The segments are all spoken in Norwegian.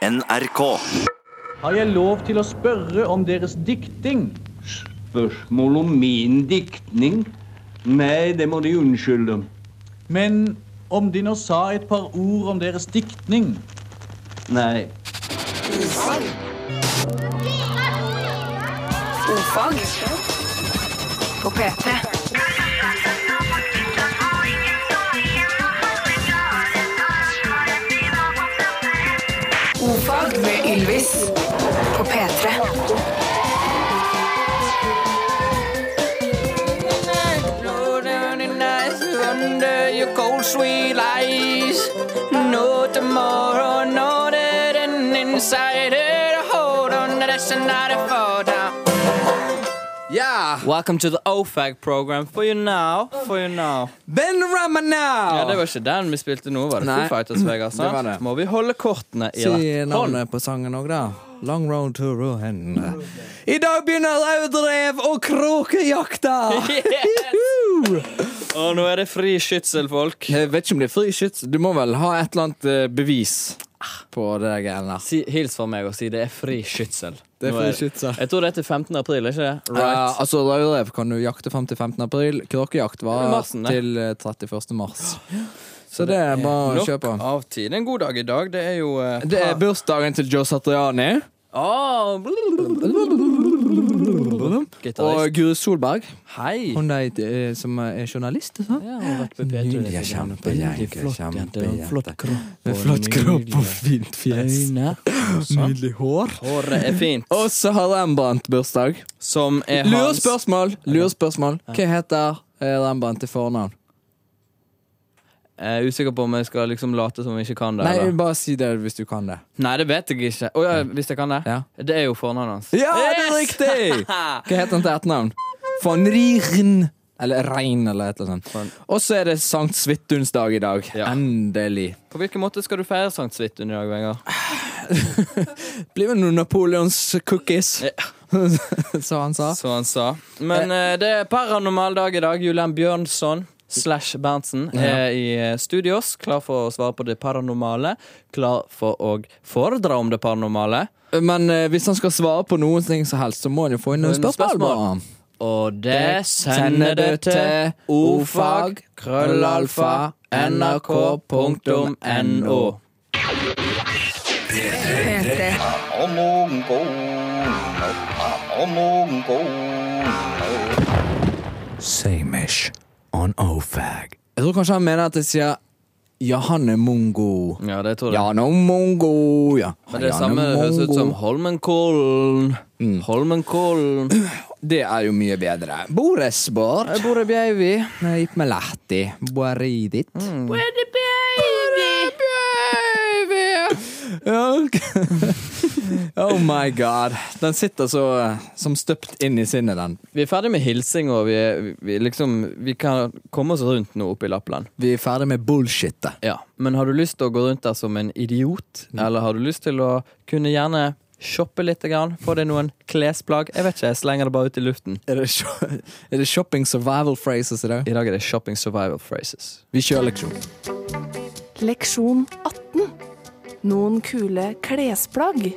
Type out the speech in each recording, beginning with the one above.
NRK. Har jeg lov til å spørre om deres dikting? Spørsmål om min diktning? Nei, det må De unnskylde. Men om de nå sa et par ord om deres diktning? Nei. Ofag på P3. Ofag med Ylvis på P3. Blow down in ice under your cold sweet lies. No tomorrow, no dead and inside it. Hold on, that's another fall down. Yeah, Welcome to the OFAG program. For you now, for you now. Ben Rama now! Ja, Det var ikke den vi spilte nå, var det Nei, Foo Fighters, Vegard? det var det. Må vi holde kortene i Si rett hånd? navnet på sangen òg, da. Long road to ruin. I dag begynner laudrev og kråkejakta! Og nå er det fri skytsel, folk. Jeg vet ikke om det er fri skytsel. Du må vel ha et eller annet eh, bevis på det greiene der. Si, hils for meg og si det er fri skytsel. Det Nå fri. Jeg tror det er til 15. april, ikke det? Ja, Uh, altså Raudrev kan du jakte frem til 15. april. Kråkejakt var marsen, til eh, 31. mars. Så det er bare å Nok kjøpe. av tid. En god dag i dag. Det er jo uh, Det er bursdagen til Joe Satriani Gitarist. og Guri Solberg. Hei! Hun er, eh, som er journalist. Ja, hun har vært på P3. Nydelig, Flott jente, kjempejente. Flott kropp. Med og flott kropp og fint fjes. Øyne. Nydelig hår. Håret er fint. Og så har Rembrandt bursdag. Som er hans Lurespørsmål! Lurespørsmål. Hva heter eh, Rembrandt til fornavn? Jeg er usikker på om jeg skal liksom late som jeg ikke kan det. Nei, eller? bare si det hvis du kan det. Nei, det vet jeg ikke. Oh, ja, hvis jeg kan det? Ja. Det er jo fornavnet hans. Ja, det er riktig! Hva heter han til etternavn? Von Rieren. Eller Rein, eller et eller annet. Og så er det Sankt Svittunsdag i dag. Ja. Endelig. På hvilken måte skal du feire Sankt Svithun i dag, Vegard? Blir vel noen Napoleons cookies, Så han sa. Så han sa. Men eh, det er paranormal dag i dag. Julian Bjørnson slash Berntsen er i eh, studios, klar for å svare på det paranormale. Klar for å foredra om det paranormale. Men eh, hvis han skal svare på noen ting som helst, så må han jo få inn noen spørsmål. spørsmål. Og det sender det til ofag krøllalfa nrk.no. P3. On OFAG. Jeg tror kanskje han mener at jeg sier Ja, han er mongo. Ja, det tror jeg. Ja, no mongo, ja. Men det Ja, samme no høres ut som Holmenkollen. Mm. Holmenkollen. Det er jo mye bedre. Boresbord. Jeg bor i Bjeivi. Nei, Melati. Boaridit. Mm. Ja, ok. Oh my god. Den sitter så som støpt inn i sinnet, den. Vi er ferdig med hilsing, og vi, er- vi, liksom, vi kan komme oss rundt nå oppe i Lappland. Vi er ferdig med bullshitet. Ja, Men har du lyst til å gå rundt der som en idiot? Eller har du lyst til å kunne gjerne shoppe litt? Grann, få deg noen klesplagg? Jeg vet ikke, jeg slenger det bare ut i luften. Er det, er det shopping survival phrases i dag? I dag er det shopping survival phrases. Vi kjører leksjon. Leksjon 18. Noen kule klesplagg.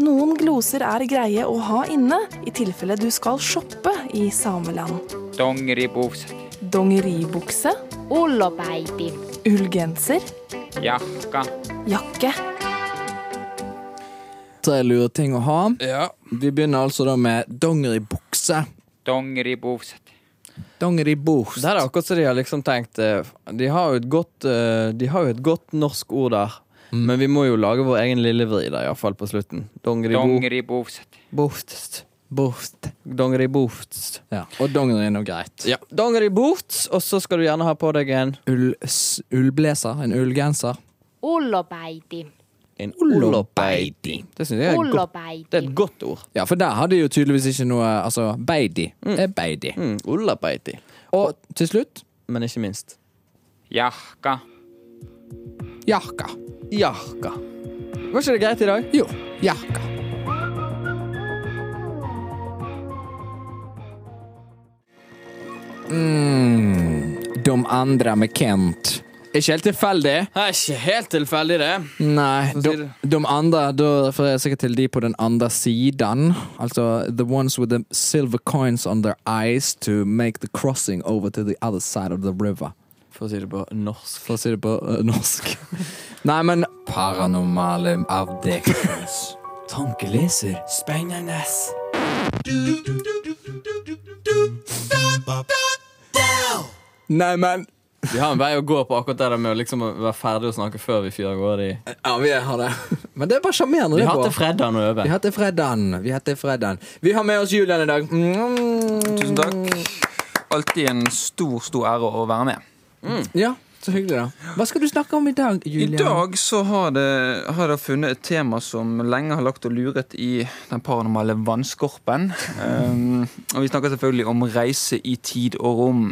Noen gloser er greie å ha inne i tilfelle du skal shoppe i sameland. Dongeribukse, Dongeribukse, Ullapäiti. ullgenser, jakka, jakke. Tre lure ting å ha. Ja. Vi begynner altså da med dongeribukse. dongeribukse, Dongeribukse. Det er akkurat som de har liksom tenkt eh, De har jo et godt, eh, de har jo et godt norsk ord der. Men vi må jo lage vår egen lille vri der, iallfall på slutten. Dongeriboost. Boost. Bofts. Boft. Ja. Og dongeri er noe greit. Ja. Dongeriboots, og så skal du gjerne ha på deg en Ull, s- ullblazer. En ullgenser. Ullapäiti. En Ullapeiti. Det synes jeg er, godt. det er et godt ord. Ja, for der hadde jo tydeligvis ikke noe Altså, beidi er beidi. Mm, Ullapeiti. Og til slutt Men ikke minst jakka, jakka. Jahka. Var ikke det greit i dag? Jo, jakka. Mm, de andre med Kent. Ikke helt tilfeldig. Det er ikke helt tilfeldig, det. Nei, de, de andre Da refererer jeg sikkert til de på den andre siden. Altså the ones with the silver coins on their eyes to make the crossing over to the other side of the river. For å si det på norsk. For å si det på uh, norsk. Nei, men Paranormale avdekkelser. Tankeleser. Spennende. Nei, men Vi har en vei å gå på akkurat det med å liksom være ferdig å snakke før vi fyrer av gårde i Ja, vi har det. Men det er bare sjarmerende. Vi har til fredagen å øve. Vi har til fredagen. Vi har til fredagen. Vi har med oss Julian i dag. Mm. Tusen takk. Alltid en stor, stor ære å være med. Ja, så hyggelig, da. Hva skal du snakke om i dag, Julian? I dag så har det, har det funnet et tema som lenge har lagt og luret i den paranormale vannskorpen. Um, og vi snakker selvfølgelig om reise i tid og rom.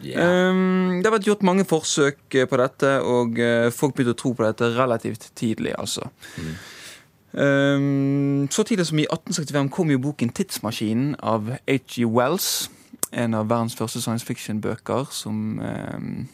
Um, det har vært gjort mange forsøk eh, på dette, og eh, folk begynte å tro på dette relativt tidlig, altså. Um, så tidlig som i 1865 kom jo boken 'Tidsmaskinen' av H.G. Wells. En av verdens første science fiction-bøker som um,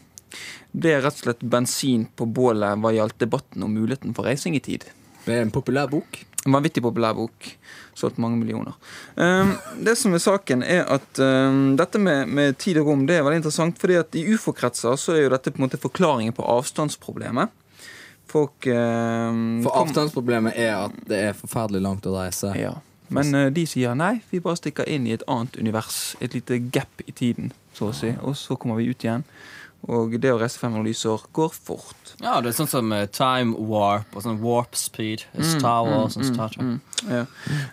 ble rett og slett bensin på bålet hva gjaldt debatten om muligheten for reising i tid. Det er en populær bok. En vanvittig populær bok. Solgt mange millioner. Um, det som er saken, er at um, dette med, med tid og rom det er veldig interessant. fordi at i ufo-kretser så er jo dette på en måte forklaringen på avstandsproblemet. Folk um, For avstandsproblemet er at det er forferdelig langt å reise. Ja. Men uh, de sier nei, vi bare stikker inn i et annet univers. Et lite gap i tiden, så å si. Og så kommer vi ut igjen. Og det å reise 500 lysår går fort. Ja, det er sånn som eh, time warp og sånn warp speed. Star Wars og Star Trek. Ja.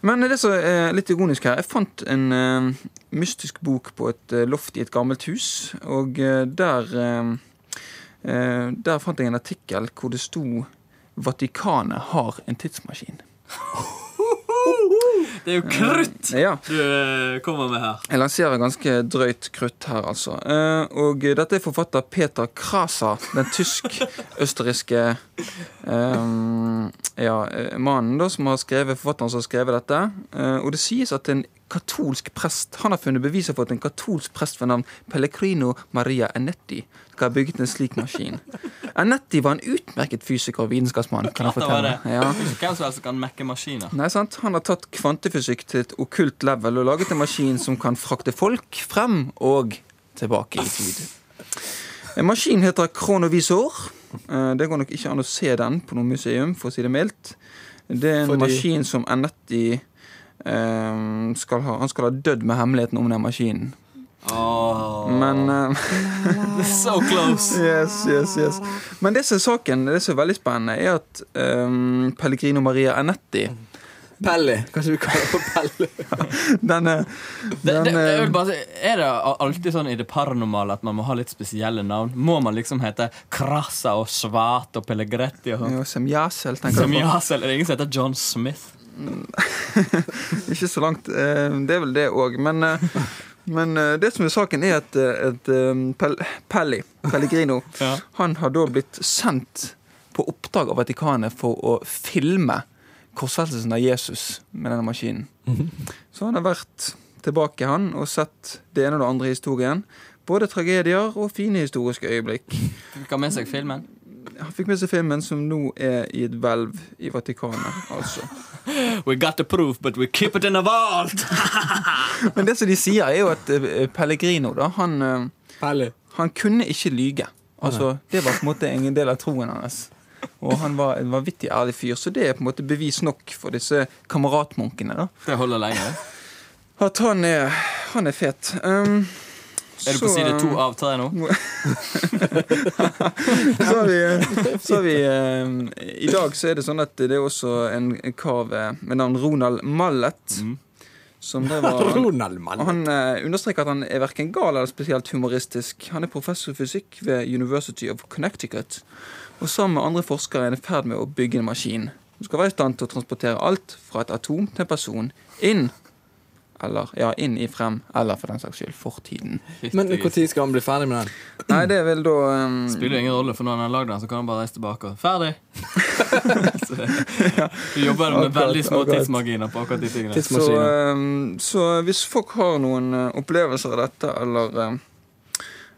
Men det som er litt ironisk her Jeg fant en uh, mystisk bok på et uh, loft i et gammelt hus. Og uh, der Der fant jeg en artikkel hvor det sto Vatikanet har en tidsmaskin. Det er jo krutt Ja, du eh, kommer med her. Jeg lanserer ganske drøyt krutt her, altså. Eh, og dette er forfatter Peter Krasa, den tysk-østerrikske eh, ja, eh, mannen da, som har skrevet, forfatteren som har skrevet dette. Eh, og det sies at en katolsk prest Han har funnet beviser for at en katolsk prest ved navn Pellegrino Maria Enetti skal ha bygget en slik maskin. Enetti var en utmerket fysiker og vitenskapsmann. kan jeg fortelle. Ja. Hvem som helst kan mekke maskiner. Nei, sant? Han har tatt kvantefysikk til et okkult level og laget en maskin som kan frakte folk frem og tilbake i tid. En maskin heter Kronovisor. Eh, Det går nok ikke an å se den på noe museum, for å si det mildt. Det er en Fordi- maskin som Enetti eh, skal ha Han skal ha dødd med hemmeligheten om den maskinen. Men eh, So close. Yes, yes, yes. Men det som er saken, det som er veldig spennende, er at um, Pellegrino Maria Enetti Pelli. Kanskje vi kaller det for Pelli? Den er, Det, den det, jeg vil bare si, er det alltid sånn i det paranormale at man må ha litt spesielle navn? Må man liksom hete Krasa og Svart og Pellegretti og sånn? ja, Som Jasel, tenker Som jeg på. Jasel, er det ingen som heter John Smith? Ikke så langt. eh, Det er vel det òg. Men, eh, men eh, det som er saken, er at, at Pel Pelli, Pellegrino, Ja. han har da blitt sendt på oppdrag av Vatikanet for å filme korsfestelsen av Jesus med denne maskinen. Så han har vært tilbake, han, og sett det ene og det andre i historien. Både tragedier og fine historiske øyeblikk. Fikk han med seg filmen? Han fikk med seg filmen som nå er i et hvelv i Vatikanet. altså. We got the proof, but we keep it in a vault! Men det som de sier, er jo at eh, Pellegrino, da, han, eh, han kunne ikke lyge. Altså, Det var på en måte en del av troen hans. Og han var en vanvittig ærlig fyr, så det er på en måte bevis nok for disse kameratmunkene. da. Det holder lenge. At han er, han er fet. Um, Er du på så, side to um, av tre nå? så har vi, så har vi um, I dag så er det sånn at det er også en kar ved- med navn Ronald Mallet. Mm. Som det var, Ronald, og mann. han eh, understreker at han er verken gal eller spesielt humoristisk. Han er professor i fysikk ved University of Connecticut. Og sammen med andre forskere er han i ferd med å bygge en maskin som skal være i stand til å transportere alt fra et atom til en person inn eller ja, inn i frem, eller for den saks skyld fortiden. Men når skal han bli ferdig med den? Nei, det vil da um, Spiller jo ingen rolle, for når han har lagd den, så kan han bare reise tilbake og Ferdig! så, vi jobber med veldig små tidsmarginer på akkurat de tingene. Så, um, så hvis folk har noen uh, opplevelser av dette, eller um, Eh,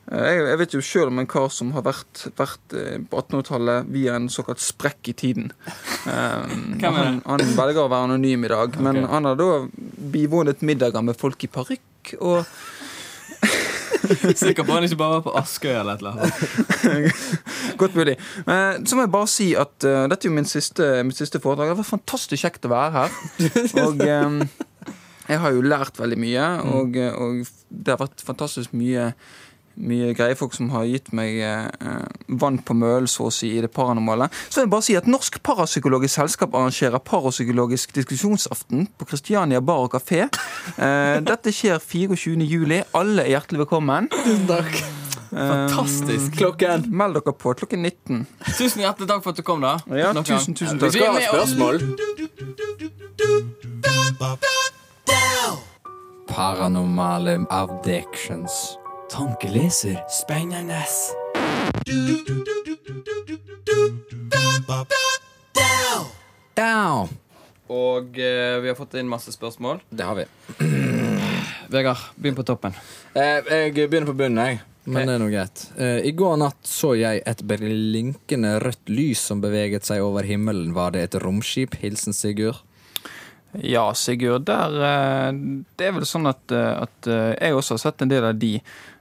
Jeg, jeg vet jo sjøl om en kar som har vært, vært eh, på 1800-tallet via en såkalt sprekk i tiden. Um, han, han velger å være anonym i dag, men han har da bivånet middager med folk i parykk og Sikker på han ikke bare var på Askøy eller et eller annet. Godt mulig. Men så må jeg bare si at uh, dette er jo min siste, mitt siste foredrag. Det vært fantastisk kjekt å være her. Og um, jeg har jo lært veldig mye, og, eh, og det har vært fantastisk mye mye greie folk som har gitt meg eh, vann på mølen, så å si, i det paranormale. Så vil jeg bare si at Norsk Parapsykologisk Selskap arrangerer parapsykologisk diskusjonsaften på Kristiania bar og kafé. Eh, dette skjer 24. juli. Alle er hjertelig velkommen. Tusen takk. Fantastisk. Klokken. Meld dere på klokken 19. Tusen hjertelig takk for at du kom, da. Ja, Nok tusen, takk tusen Vi takk. ha et spørsmål. Paranormale abdictions. Tankeleser. Spennende. Down. Og eh, vi har fått inn masse spørsmål. Det har vi. Vegard, begynn på toppen. Eh, jeg begynner på bunnen, jeg. Men det er nå greit. Eh, I går natt så jeg et blinkende rødt lys som beveget seg over himmelen. Var det et romskip? Hilsen Sigurd. Ja, Sigurd, der eh, Det er vel sånn at, eh, at eh, jeg også har sett en del av de.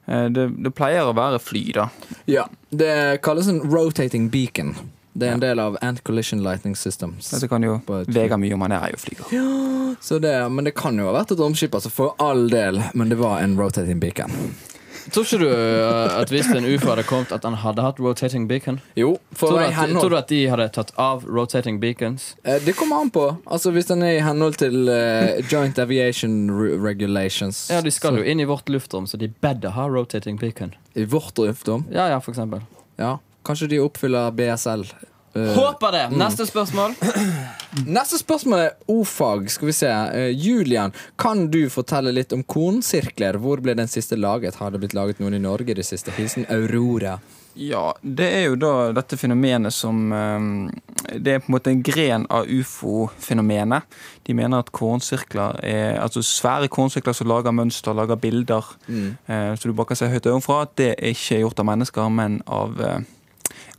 Eh, Det, det pleier å være fly, da. Ja. Det kalles en rotating beacon. Det er en del av Ant-Collision Lightning Systems. Dette kan jo vege mye om, han er jo flyger. Så det, men det kan jo ha vært et romskip, altså, for all del. Men det var en rotating beacon. Tror ikke du eh, at hvis en ufo hadde kommet, at han hadde hatt rotating beacon? Jo, for Tror du, at, henhold tror du at de hadde tatt av rotating beacons? Eh, Det kommer an på. Altså Hvis den er i henhold til uh, Joint Aviation Re- Regulations. Ja, De skal så- jo inn i vårt luftrom, så de better ha rotating beacon. I vårt luftrom. Ja, ja, for eksempel. Ja. Kanskje de oppfyller BSL. Eh, Håper det! Neste spørsmål. Neste spørsmål er o-fag. Skal vi se. Uh, Julian, kan du fortelle litt om kornsirkler? Hvor ble den siste laget? Har det blitt laget noen i Norge i det siste? Hilsen Aurora. Ja, det er jo da dette fenomenet som eh, Det er på en måte en gren av ufo-fenomenet. De mener at kornsirkler er Altså svære kornsirkler som lager mønster, lager bilder, eh, så du bare kan se høyt ovenfra, at det er ikke gjort av mennesker, men av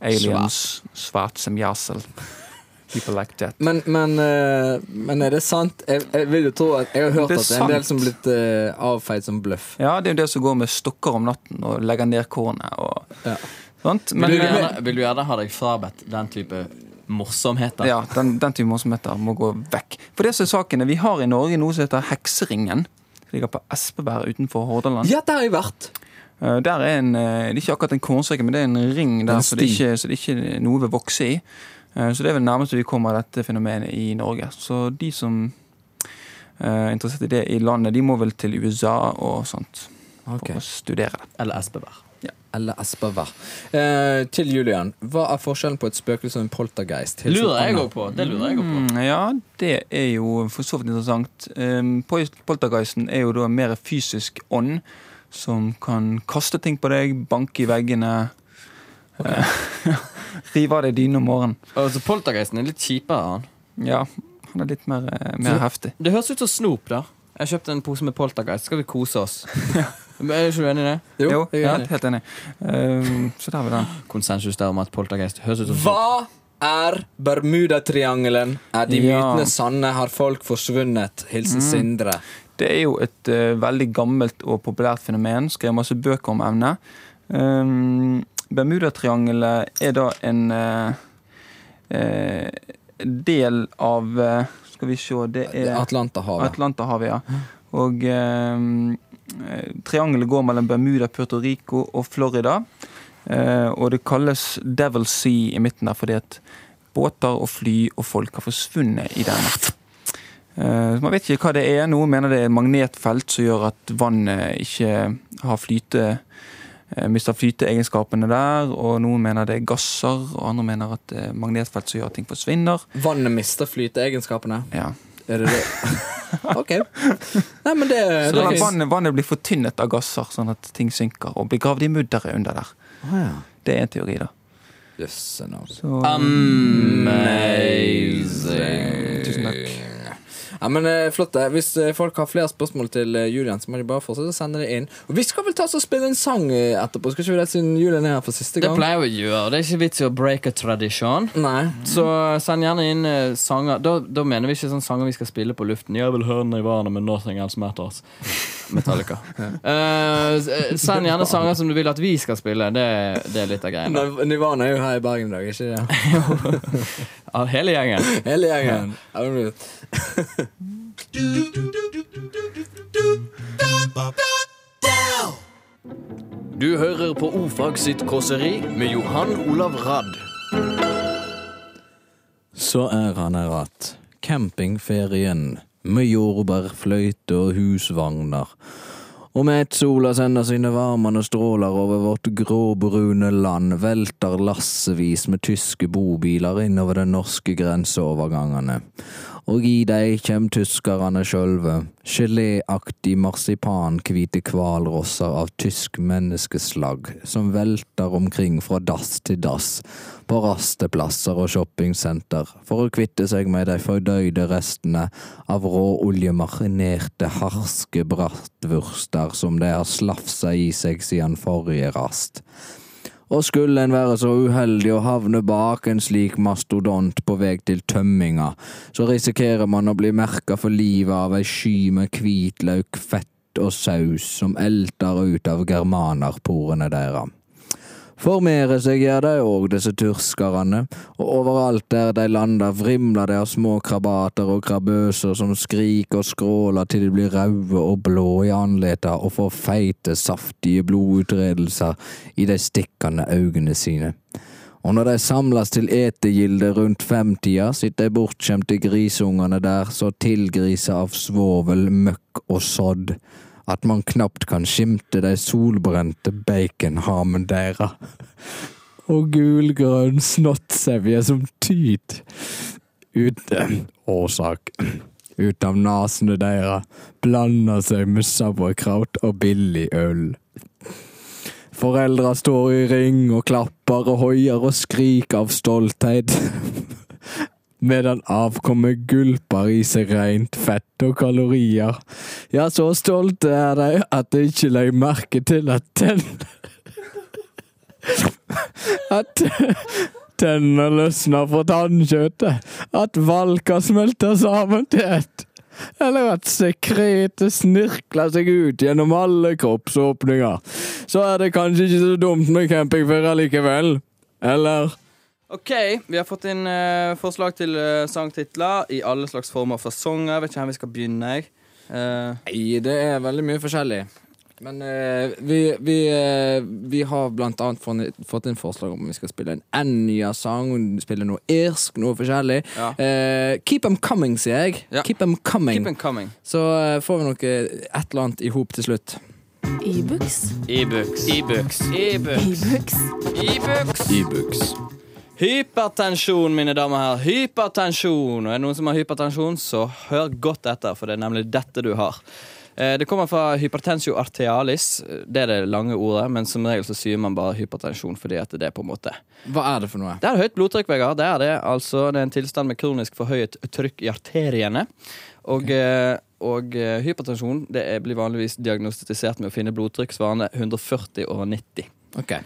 aliens. svart som jasel. People like that. Men, men, uh, men er det sant? Jeg, jeg vil jo tro at Jeg har hørt Det er at det er en del som som blitt uh, avfeid som bløff. Ja, det er jo det som går med stokker om natten og legger ned kornet og Ja. sånt. Vil du, eh, gjerne, vil du gjerne ha deg frabedt den type morsomheter? Ja, den, den type morsomheter må gå vekk. For det som er saken er, Vi har i Norge noe som heter Hekseringen. Det ligger på Espeberg utenfor Hordaland. Ja, der har jeg vært! Eh, Der er en, eh, Det er ikke akkurat en kornsirkel, men det er en ring En der, så det, er ikke, så det er ikke noe vil vokse i. Eh, Så det er vel nærmest vi kommer dette fenomenet i Norge. Så de som eh, er interessert i det i landet, de må vel til USA og sånt Ok. for å studere det. Eller Espebær. Eller Espevær. Eh, til Julian, hva er forskjellen på et spøkelse og en poltergeist? Hilsen Lurer jeg òg på. Det lurer jeg på. Mm, ja, det er jo for så vidt interessant. Um, Poltergeisten er jo da mer fysisk ånd som kan kaste ting på deg, banke i veggene. Okay. rive av deg dynen om morgenen. Altså, Poltergeisten er litt kjipere. han Ja, han er litt mer, eh, mer Så- heftig. Det høres ut som snop, da. Jeg kjøpte en pose med Poltergeist. Skal vi kose oss? Men Er ikke du enig i det? Jo, Jo, jeg er enig. helt enig. Um, så der har vi den. Konsensus der om at Poltergeist høres ut som. Hva er Bermudatriangelen? Er de Ja. mytene sanne? Har folk forsvunnet? Hilsen Sindre. Det er jo et uh, veldig gammelt og populært fenomen. Skrev masse bøker om emnet. Um, Bermudatriangelet er da en uh, uh, del av Skal vi se Det er Atlanterhavet. Atlanterhavet, ja. Og eh, triangelet går mellom Bermuda, Puerto Rico og Florida. Og det kalles Devil Sea i midten der fordi at båter og fly og folk har forsvunnet i denne. Eh, man vet ikke hva det er. Noen mener det er magnetfelt som gjør at vannet ikke har flyte eh, mister flyteegenskapene der, og noen mener det er gasser, og andre mener at det er magnetfelt som gjør at ting forsvinner. Vannet mister flyteegenskapene. Ja. Er det det? OK. Nei, men det, det Så det vannet, vannet blir fortynnet av gasser, sånn at ting synker, og blir gravd i mudderet under der. Ah, ja. Det er en teori, da. Jøsse navn. Så, Amazing. Tusen takk. Ja, men eh, Flott. det. Hvis eh, folk har flere spørsmål til eh, Julian, så må de bare fortsette å sende det inn. Og Vi skal vel ta oss og spille en sang etterpå, skal ikke vi det, siden Julian er her for siste gang? Det pleier vi å gjøre. Det er ikke vits i å break a tradition. Nei. Så send gjerne inn sanger. Da, da mener vi ikke sånne sanger vi skal spille på luften. Jeg vil høre Nirvana med Nothing Else Matters. Metallica. S- eh, send gjerne sanger som du vil at vi skal spille. Det, det er litt av. Niv- Nirvana er jo her i Bergen i dag, ikke det? Ja, hele gjengen. Hele gjengen. Du hører på Ofag sitt kåseri med Johan Olav Radd. Så er han her att. Campingferien med jordbærfløyte og husvogner. Og med ett sola sender sine varmende stråler over vårt gråbrune land, velter lassevis med tyske bobiler innover de norske grenseovergangene. Og i dei kjem tyskerne sjølve, geléaktig marsipankvite kvalrosser av tysk menneskeslag, som velter omkring fra dass til dass, på rasteplasser og shoppingsenter, for å kvitte seg med de fordøyde restene av råoljemarinerte, harske brattvurster som de har slafsa i seg siden forrige rast. Og skulle en være så uheldig å havne bak en slik mastodont på vei til tømminga, så risikerer man å bli merka for livet av ei sky med hvitløk, fett og saus som elter ut av germanerporene deres. Formere seg gjør de òg, disse turskerne, og overalt der de lander vrimler det av små krabater og krabøser som skriker og skråler til de blir røde og blå i anleta og får feite, saftige blodutredelser i de stikkende øynene sine. Og når de samles til etegilde rundt femtida, sitter de bortskjemte grisungene der så tilgrisa av svovel, møkk og sodd at man knapt kan skimte de solbrente baconhamen deira. Og gulgrønn snottsevje som tyt ut Årsak. Ut av nasene deira blander seg med sauerkraut og billig øl. Foreldra står i ring og klapper og hoier og skriker av stolthet. Medan avkommet gulper i seg rent fett og kalorier. Ja, så stolte er de at de ikke legger merke til at tenn... At tennene løsner fra tannkjøttet. At valker smelter sammen til ett. Eller at sekretet snirkler seg ut gjennom alle kroppsåpninger. Så er det kanskje ikke så dumt med campingferie likevel. Eller? Ok, vi har fått inn uh, forslag til uh, sangtitler i alle slags former og fasonger. Vet ikke hvor vi skal begynne. jeg. Uh, Nei, det er veldig mye forskjellig. Men vi, vi, vi har blant annet fått, fått inn forslag om vi skal spille en Enya-sang, spille noe irsk, noe forskjellig. Ja. Eh, keep them coming, sier jeg. Ja. Keep them coming. keep on coming. Så får vi noe et eller annet i hop til slutt. E-books. E-books. E-books. E-books. E-books. E-books. Hypertensjon, mine damer og herrer. Hypertensjon. Og er det noen som har hypertensjon, så hør godt etter, for det er nemlig dette du har. Eh, Det kommer fra hypertensio arterialis. Det er det lange ordet, men som regel så sier man bare hypertensjon fordi at det er på en måte Hva er det for noe? Det er høyt blodtrykk, Vegard. Det er det. Altså, det er en tilstand med kronisk forhøyet trykk i arteriene. Og, okay. og eh, hypertensjon det blir vanligvis diagnostisert med å finne blodtrykk svarende 140 over 90. Ok.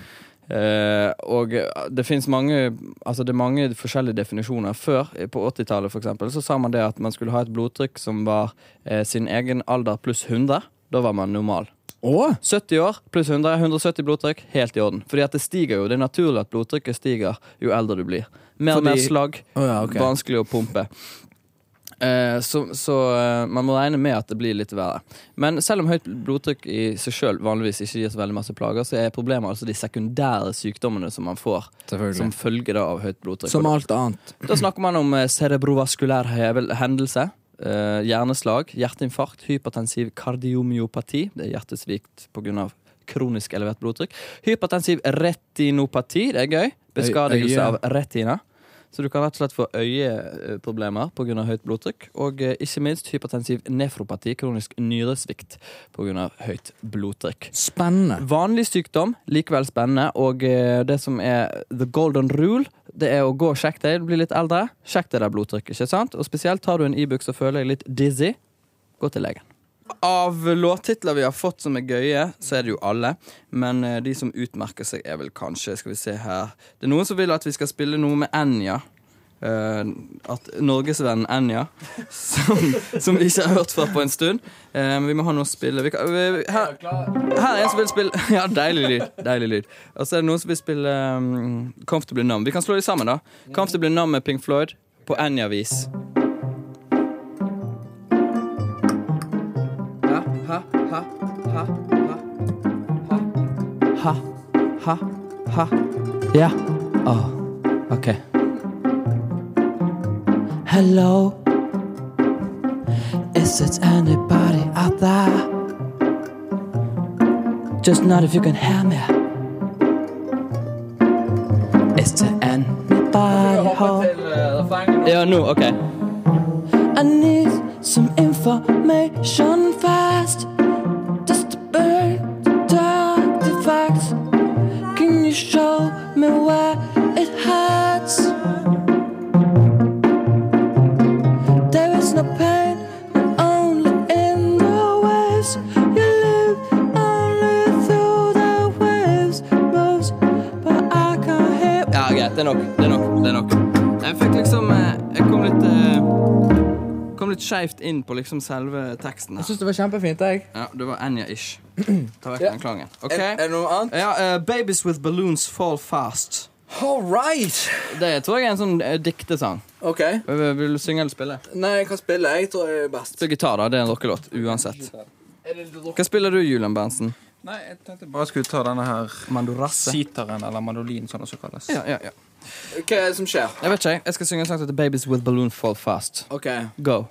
Eh, og det finnes mange Altså det er mange forskjellige definisjoner. Før, eh, på 80-tallet for eksempel, så sa man det at man skulle ha et blodtrykk som var eh, sin egen alder pluss 100. Da var man normal. Å? 70 år pluss 100, 170 blodtrykk, helt i orden. Fordi at det stiger jo. Det er naturlig at blodtrykket stiger jo eldre du blir. Mer og Fordi- mer slag, oh, ja, okay. vanskelig å pumpe. Eh, så så eh, man må regne med at det blir litt verre. Men selv om høyt blodtrykk i seg sjøl vanligvis ikke gir så veldig masse plager, så er problemet altså de sekundære sykdommene som man får som følge av høyt blodtrykk. Som alt annet. da snakker man om eh, cerebrovaskulær hendelse. hjerneslag, hjerteinfarkt, hypertensiv kardiomyopati. Det er hjertesvikt pga. kronisk elevert blodtrykk. Hypertensiv retinopati, det er gøy. Beskadigelse av retina. Så du kan rett og slett få øyeproblemer pga. høyt blodtrykk. Og eh, ikke minst hypertensiv nefropati, kronisk nyresvikt pga. høyt blodtrykk. Spennende. Vanlig sykdom, likevel spennende. Og eh, det som er the golden rule, det er å gå og sjekke deg. Du blir litt eldre, sjekk det der blodtrykket. ikke sant? Og spesielt tar du en Ibux og føler deg litt dizzy, gå til legen. Av låttitler vi har fått som er gøye, så er det jo alle. Men eh, de som utmerker seg, er vel kanskje Skal vi se her Det er noen som vil at vi skal spille noe med Enja. Uh, at Norgesvennen Enja, som, som vi ikke har hørt fra på en stund. Eh, men vi må ha noe å spille. Vi kan, vi, her, her er en som vil spille Ja, deilig lyd. Deilig lyd. Og så er det noen som vil spille um, Comfortably Numb. Vi kan slå dem sammen, da. Comfortably Numb med Pink Floyd på Enja-vis. Ha. Ha, ha, ha. Ja. Åh, OK. Hello. Is it anybody out there? Just not if you can hear me. Is there anybody home? Ja, nå, OK. I need some information skeivt inn på liksom selve teksten. Jeg syns det var kjempefint, jeg. Ja, det var Enya-ish. Ta vekk Ja. den klangen. Ok? Er, er det noe annet? Ja, eh, 'Babies with Balloons Fall Fast'. All right. Det tror jeg er en sånn uh, diktesang. OK. Vil, vil du synge eller spille? Nei, jeg kan spille. Jeg tror jeg er best. Spill gitar, da. Det er en rockelåt uansett. Hva spiller du, Julian Berntsen? Nei, jeg tenkte bare skulle ta denne her Mandorasse? sitaren, eller mandolin, som det også kalles. Ja, ja, ja. Hva er det som skjer? Jeg vet ikke. Jeg skal synge en sang som heter 'Babies with Balloon Fall Fast'. OK. Go.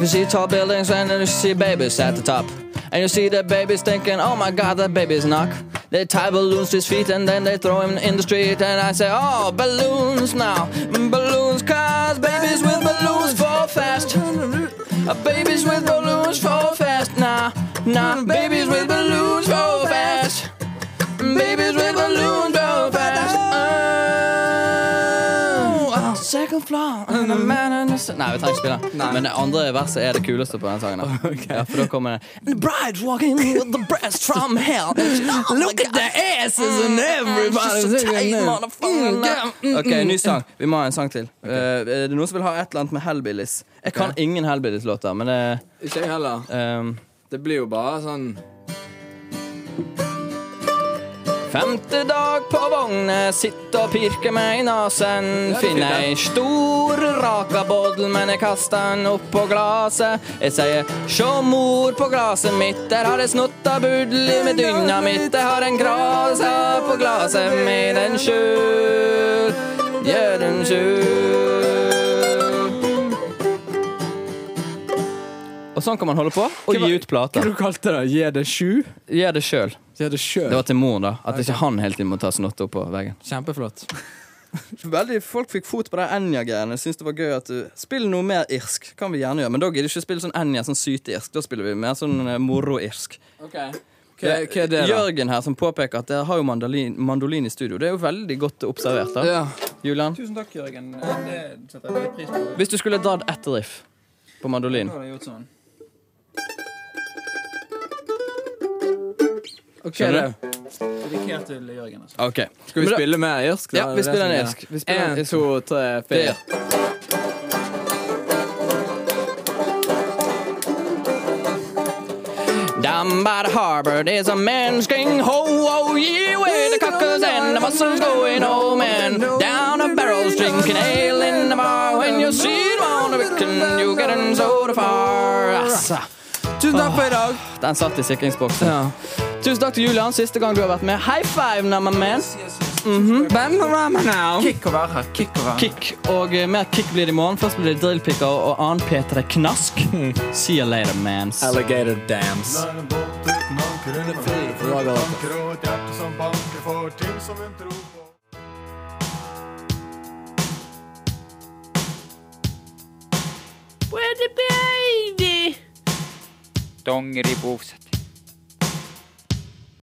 If you see tall buildings and then you see babies at the top, and you see the babies thinking, oh my god, that baby's knock. They tie balloons to his feet and then they throw him in the street. And I say, oh, balloons now, mm, balloons, cause babies with balloons fall fast. Uh, babies with balloons fall fast now. Nah, babies with balloons fall fast. Mm, babies with balloons fall fast. Oh, second floor Nei, vi trenger ikke spille den. Men det andre verset er det kuleste på den sangen. da. Ja, for da kommer det the bride's walking with the breast from hell. Look at the asses and everybody's just a tight motherfucker. OK, ny sang. Vi må ha en sang til. Eh, er det noen som vil ha et eller annet med Hellbillies? Jeg kan ingen Hellbillies-låter, men det Ikke jeg heller. ehm, Det blir jo bare sånn Femte dag på vognet, sitter og pirker meg i nasen. Finner ei stor rakaboddel, men jeg kaster den opp på glaset. Jeg sier 'sjå mor på glaset mitt, der har jeg snotta budli med dynamitt'. Jeg har en grasa på glaset med den sjøl, gjør den sjøl. Og sånn kan man holde på, og gi ut plater. Hva du kalte det? Gi det sju? Gjør det sjøl. Gi det. Det var til moren, da. At ikke han hele tiden må ta snotte opp på veggen. Kjempeflott. Veldig, Folk fikk fot på de Enja-greiene. Syns det var gøy at du Spill noe mer irsk. Kan vi gjerne gjøre Men da gidder vi ikke spille sånn Enja, sånn syteirsk. Da spiller vi mer sånn eh, moro-irsk. Hva, hva er det, da? Jørgen her som påpeker at dere har jo mandolin, mandolin i studio. Det er jo veldig godt observert. da Ja. Julian, Tusen takk, Jørgen. Det setter jeg veldig pris på. hvis du skulle dratt ett riff på mandolin Da jeg gjort sånn. Ok, Skjønner da. Dedikert til Jørgen. altså. OK. Skal vi Men da- spille mer irsk? da? Ja, Er vi det spiller det en som irsk. er? Vi spiller en En, irsk. to, tre, fire. Down by the harbor, there's a man screaming, ho, oh, yeah, where the cockers and the mussels going, oh, man. Down the barrels, drinking ale in the bar. When you see it on the weekend, you getting so far. Altså. Tusen takk for i dag. Den satt i sikringsboksen. Ja. Tusen takk til Julian, siste gang du har vært med. High five, now, my man. Mm -hmm. med now? Kick å være her. Kick å være. Kick, og uh, mer kick blir det i morgen. Først blir det drillpicker og annen P3 Knask. See you later, mans. Alligator dams. Lange båt uten dongeripuuvsed.